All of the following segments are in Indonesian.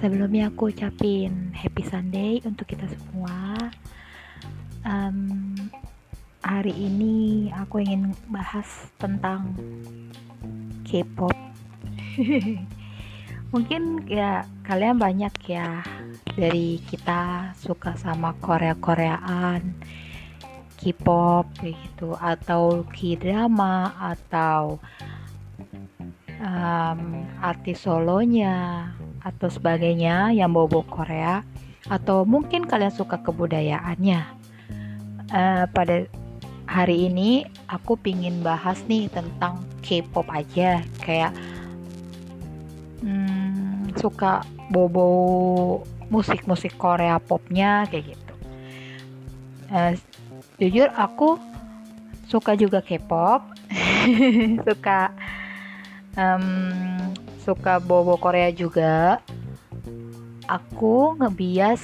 Sebelumnya aku ucapin happy Sunday untuk kita semua. Um, hari ini aku ingin bahas tentang K-pop. Mungkin ya kalian banyak ya dari kita suka sama Korea-Koreaan, K-pop gitu atau K-drama atau um, artis solonya atau sebagainya yang bobo Korea atau mungkin kalian suka kebudayaannya. Uh, pada hari ini aku pingin bahas nih tentang K-pop aja. Kayak hmm, suka bobo musik-musik Korea popnya kayak gitu. Uh, jujur aku suka juga K-pop. Suka um, suka bobo Korea juga aku ngebias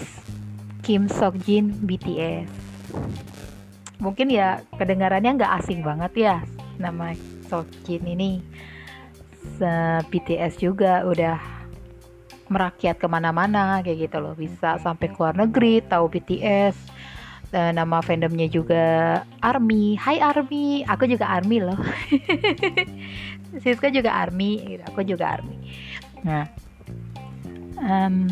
Kim Sok Jin BTS mungkin ya kedengarannya nggak asing banget ya nama Sok Jin ini BTS juga udah merakyat ke mana-mana kayak gitu loh. Bisa sampai ke luar negeri tahu BTS dan nama fandomnya juga Army. Hai Army aku juga Army loh Siska juga army gitu. Aku juga army. Nah um,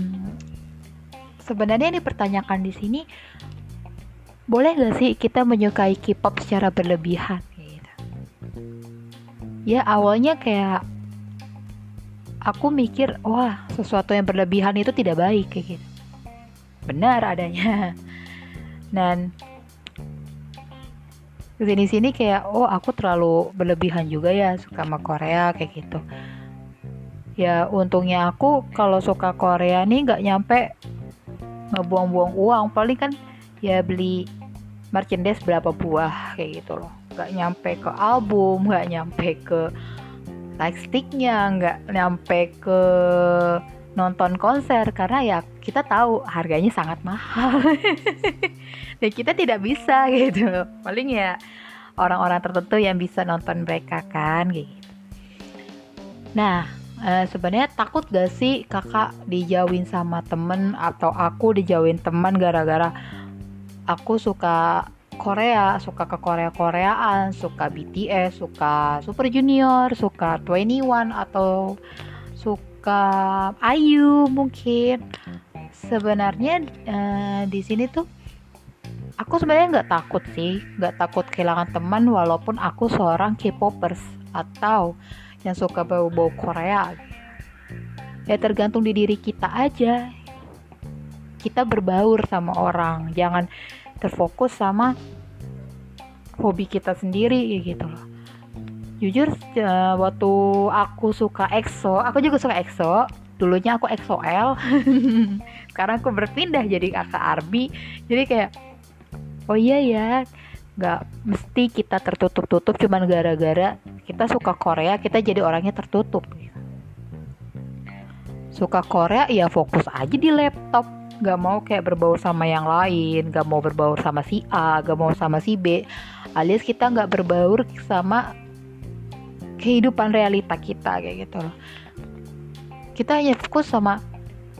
sebenarnya yang dipertanyakan di sini boleh gak sih kita menyukai K-pop secara berlebihan gitu. ya awalnya kayak aku mikir wah sesuatu yang berlebihan itu tidak baik kayak gitu. Benar adanya. Dan ke sini sini kayak oh aku terlalu berlebihan juga ya suka sama Korea kayak gitu. Ya untungnya aku kalau suka Korea nih nggak nyampe ngebuang-buang uang. Paling kan ya beli merchandise berapa buah kayak gitu loh. Nggak nyampe ke album nggak nyampe ke like sticknya nggak nyampe ke nonton konser karena ya kita tahu harganya sangat mahal. Dan kita tidak bisa gitu. Paling ya orang-orang tertentu yang bisa nonton mereka kan gitu. Nah e, sebenarnya takut gak sih kakak dijauhin sama temen atau aku dijauhin teman gara-gara aku suka Korea, suka ke Korea-Koreaan, suka BTS, suka Super Junior, suka 21 atau suka suka Ayu mungkin. Sebenarnya uh, di sini tuh aku sebenarnya nggak takut sih. Nggak takut kehilangan teman walaupun aku seorang K-popers atau yang suka bau-bau Korea. Ya tergantung di diri kita aja. Kita berbaur sama orang. Jangan terfokus sama hobi kita sendiri gitu loh jujur uh, waktu aku suka EXO aku juga suka EXO. Dulunya aku EXO-L sekarang aku berpindah jadi kakak Arbi. Jadi kayak oh iya ya nggak mesti kita tertutup-tutup cuman gara-gara kita suka Korea kita jadi orangnya tertutup. Suka Korea ya fokus aja di laptop. Gak mau kayak berbaur sama yang lain gak mau berbaur sama si A gak mau sama si B. Alias kita nggak berbaur sama kehidupan realita kita kayak gitu loh. Kita hanya fokus sama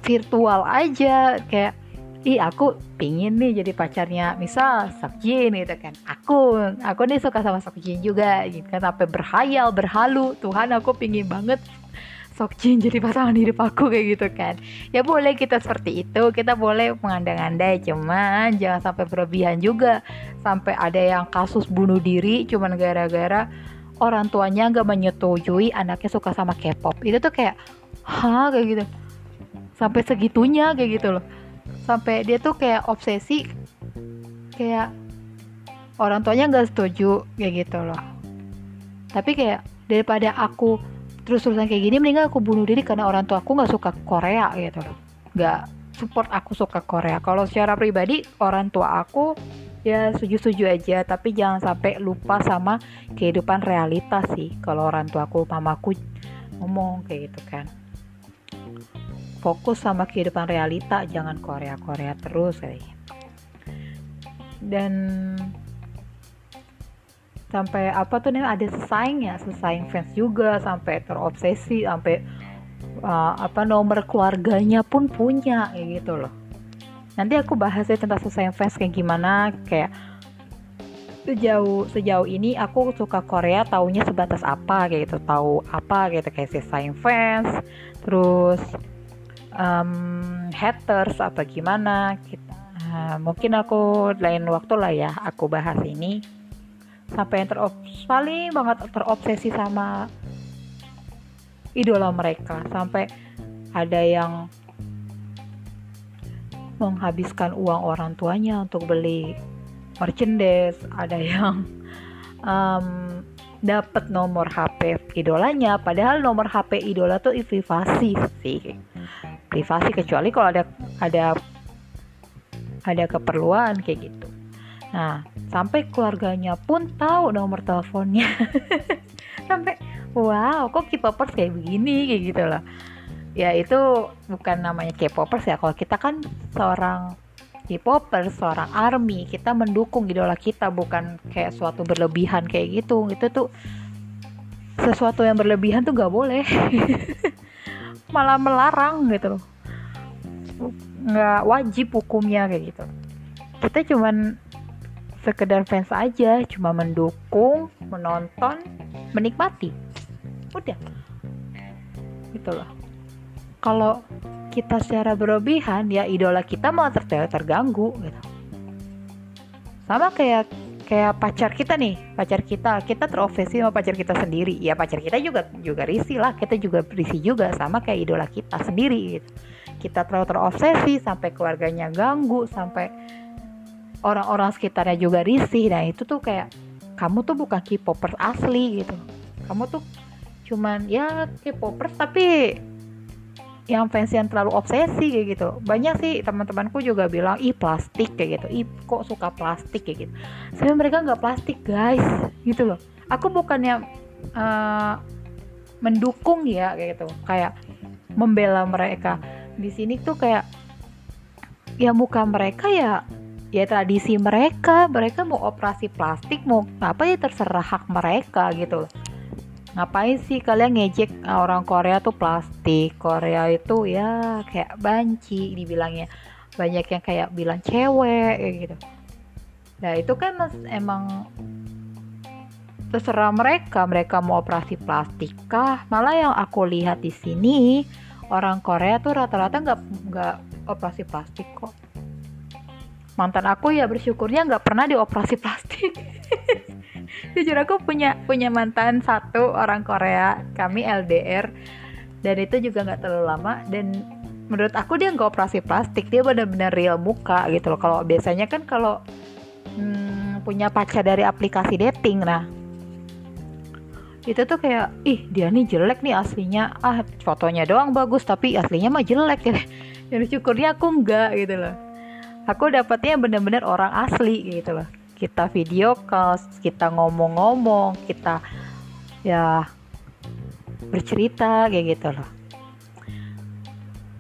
virtual aja kayak ih aku pingin nih jadi pacarnya misal Sakjin gitu kan. Aku aku nih suka sama Sakjin juga gitu kan. Sampai berhayal berhalu Tuhan aku pingin banget Sokjin jadi pasangan hidup aku kayak gitu kan. Ya boleh kita seperti itu kita boleh mengandang-andai cuman jangan sampai berlebihan juga. Sampai ada yang kasus bunuh diri cuman gara-gara orang tuanya nggak menyetujui anaknya suka sama K-pop. Itu tuh kayak hah? kayak gitu. Sampai segitunya kayak gitu loh. Sampai dia tuh kayak obsesi kayak orang tuanya nggak setuju kayak gitu loh. Tapi kayak daripada aku terus-terusan kayak gini mendingan aku bunuh diri karena orang tua aku nggak suka Korea gitu loh. Nggak support aku suka Korea. Kalau secara pribadi orang tua aku ya setuju-setuju aja tapi jangan sampai lupa sama kehidupan realitas sih kalau orang tuaku mamaku ngomong kayak gitu kan. Fokus sama kehidupan realita jangan Korea-Korea terus kayak dan sampai apa tuh nih ada sesaing ya sesaing fans juga sampai terobsesi sampai uh, apa nomor keluarganya pun punya kayak gitu loh nanti aku bahas ya tentang susah fans kayak gimana kayak sejauh sejauh ini aku suka Korea taunya sebatas apa kayak gitu tahu apa gitu kayak si fans terus um, haters atau gimana kita uh, mungkin aku lain waktu lah ya aku bahas ini. Sampai yang terop paling banget terobsesi sama idola mereka. Sampai ada yang menghabiskan uang orang tuanya untuk beli merchandise ada yang um, dapat nomor HP idolanya padahal nomor HP idola tuh privasi sih. Privasi kecuali kalau ada ada ada keperluan kayak gitu. Nah sampai keluarganya pun tahu nomor teleponnya. Sampai wow kok K-popers kayak begini? Kayak gitu loh ya itu bukan namanya K-popers ya kalau kita kan seorang K-popers, seorang army, kita mendukung idola kita bukan kayak suatu berlebihan kayak gitu. Itu tuh sesuatu yang berlebihan tuh gak boleh. Malah melarang gitu loh. Nggak wajib hukumnya kayak gitu. Kita cuman sekedar fans aja, cuma mendukung, menonton, menikmati. Udah. Gitu loh. Kalau kita secara berlebihan ya idola kita malah ter terganggu gitu. Sama kayak kayak pacar kita nih pacar kita. Kita terobsesi sama pacar kita sendiri. Ya pacar kita juga juga risih lah. Kita juga risih juga sama kayak idola kita sendiri gitu. Kita terlalu terobsesi sampai keluarganya ganggu sampai orang-orang sekitarnya juga risih. Nah itu tuh kayak kamu tuh bukan K-popers asli gitu. Kamu tuh cuman ya K-popers tapi yang fans yang terlalu obsesi kayak gitu. Banyak sih teman-temanku juga bilang ih plastik kayak gitu. Ih kok suka plastik kayak gitu. Sebenarnya mereka nggak plastik guys gitu loh. Aku bukannya uh, mendukung ya kayak gitu. Kayak membela mereka. Di sini tuh kayak ya muka mereka ya ya tradisi mereka. Mereka mau operasi plastik mau apa ya terserah hak mereka gitu loh ngapain sih kalian ngejek orang Korea tuh plastik. Korea itu ya kayak banci dibilangnya. Banyak yang kayak bilang cewek kayak gitu. Nah itu kan emang terserah mereka mereka mau operasi plastik kah malah yang aku lihat di sini orang Korea tuh rata-rata nggak nggak operasi plastik kok. Mantan aku ya bersyukurnya nggak pernah dioperasi plastik jujur aku punya punya mantan satu orang Korea kami LDR dan itu juga nggak terlalu lama. Dan menurut aku dia nggak operasi plastik dia benar-benar real muka gitu loh. Kalau biasanya kan kalau hmm, punya pacar dari aplikasi dating nah. Itu tuh kayak ih dia nih jelek nih aslinya. Ah fotonya doang bagus tapi aslinya mah jelek. Ya dan syukurnya aku enggak gitu loh. Aku dapetnya bener-bener orang asli gitu loh kita video call, kita ngomong-ngomong, kita ya bercerita kayak gitu loh.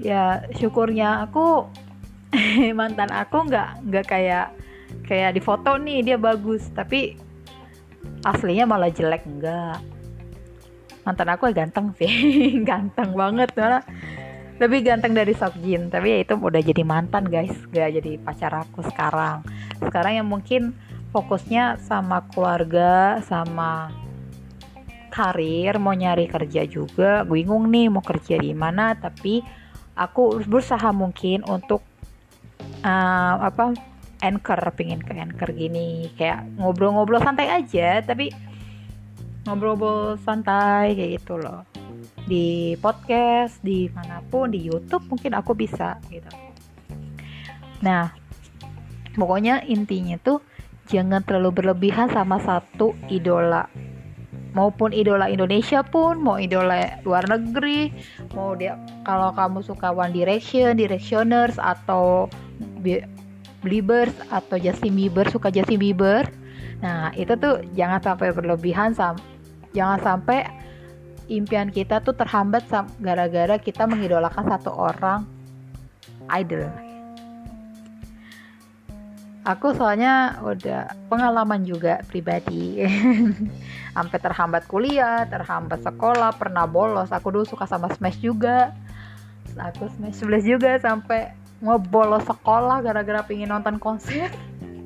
Ya syukurnya aku mantan aku nggak nggak kayak kayak di foto nih dia bagus. Tapi aslinya malah jelek enggak mantan aku ganteng sih ganteng banget. Malah lebih ganteng dari Jin tapi ya itu udah jadi mantan guys. Gak jadi pacar aku sekarang sekarang yang mungkin fokusnya sama keluarga sama karir mau nyari kerja juga. Bingung nih mau kerja di mana tapi aku berusaha mungkin untuk uh, apa anchor pingin ke anchor gini. Kayak ngobrol-ngobrol santai aja tapi ngobrol-ngobrol santai kayak gitu loh. Di podcast di mana pun di YouTube mungkin aku bisa gitu. Nah pokoknya intinya tuh jangan terlalu berlebihan sama satu idola. Maupun idola Indonesia pun mau idola luar negeri mau dia kalau kamu suka One Direction, Directioners atau Beliebers atau Justin Bieber suka Justin Bieber. Nah itu tuh jangan sampai berlebihan sam jangan sampai impian kita tuh terhambat gara-gara kita mengidolakan satu orang. Idol aku soalnya udah pengalaman juga pribadi. Sampai terhambat kuliah terhambat sekolah pernah bolos. Aku dulu suka sama smash juga. Aku smash 11 juga sampai mau bolos sekolah gara-gara pingin nonton konser.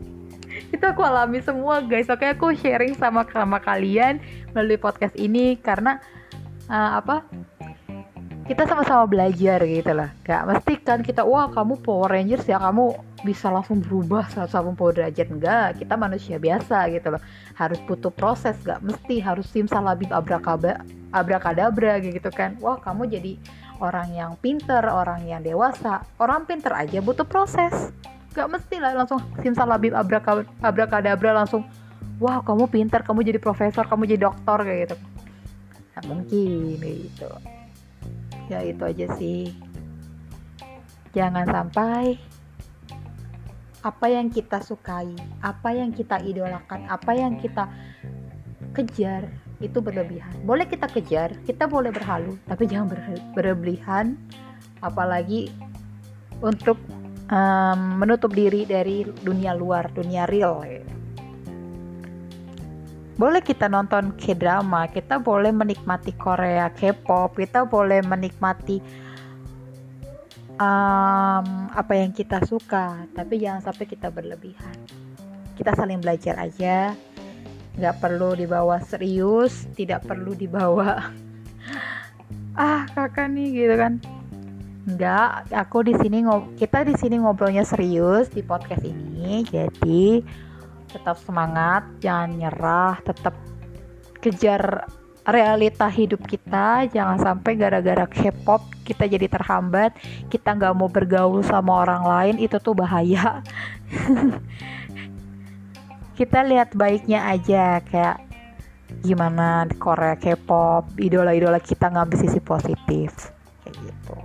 Itu aku alami semua guys. Oke aku sharing sama sama kalian melalui podcast ini karena uh, apa kita sama-sama belajar gitu lah. Gak mesti kan kita wah kamu Power Rangers ya kamu bisa langsung berubah 180 derajat. Enggak kita manusia biasa gitu loh. Harus butuh proses gak mesti harus simsalabim abrakaba abrakadabra gitu kan. Wah kamu jadi orang yang pinter orang yang dewasa. Orang pinter aja butuh proses. Gak mesti lah langsung simsalabim abrakadabra langsung wah kamu pinter kamu jadi profesor kamu jadi dokter kayak gitu. Gak mungkin gitu ya itu aja sih. Jangan sampai apa yang kita sukai apa yang kita idolakan apa yang kita kejar itu berlebihan. Boleh kita kejar kita boleh berhalu tapi jangan berlebihan. Apalagi untuk um, menutup diri dari dunia luar dunia real boleh kita nonton K-drama, kita boleh menikmati Korea, K-pop, kita boleh menikmati um, apa yang kita suka, tapi jangan sampai kita berlebihan. Kita saling belajar aja, nggak perlu dibawa serius, tidak perlu dibawa ah kakak nih gitu kan. Enggak, aku di sini kita di sini ngobrolnya serius di podcast ini, jadi tetap semangat jangan nyerah tetap kejar realita hidup kita. Jangan sampai gara-gara K-pop kita jadi terhambat kita nggak mau bergaul sama orang lain itu tuh bahaya. Kita lihat baiknya aja kayak gimana di Korea K-pop idola-idola kita ngambil sisi positif. Kayak gitu.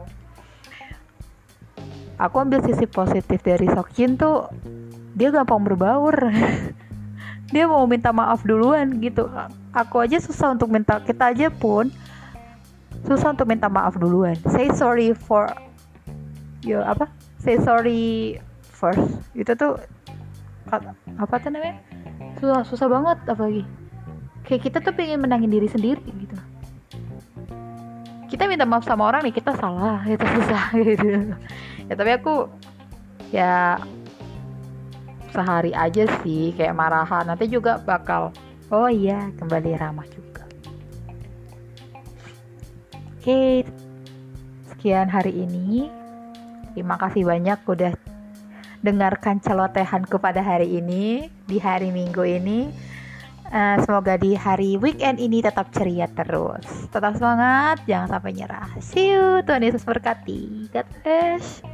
Aku ambil sisi positif dari Sokjin tuh dia gampang berbaur. Dia mau minta maaf duluan gitu. Aku aja susah untuk minta kita aja pun susah untuk minta maaf duluan. Say sorry for yo apa? Say sorry first. Itu tuh apa tuh namanya? Susah susah banget apalagi. Kayak kita tuh pengen menangin diri sendiri gitu. Kita minta maaf sama orang nih kita salah. Itu susah gitu. Ya tapi aku ya sehari aja sih kayak marahan. Nanti juga bakal oh iya kembali ramah juga. Oke sekian hari ini. Terima kasih banyak udah dengarkan celotehanku pada hari ini di hari minggu ini. Uh, semoga di hari weekend ini tetap ceria terus. Tetap semangat jangan sampai nyerah. See you. Tuhan Yesus berkati. God bless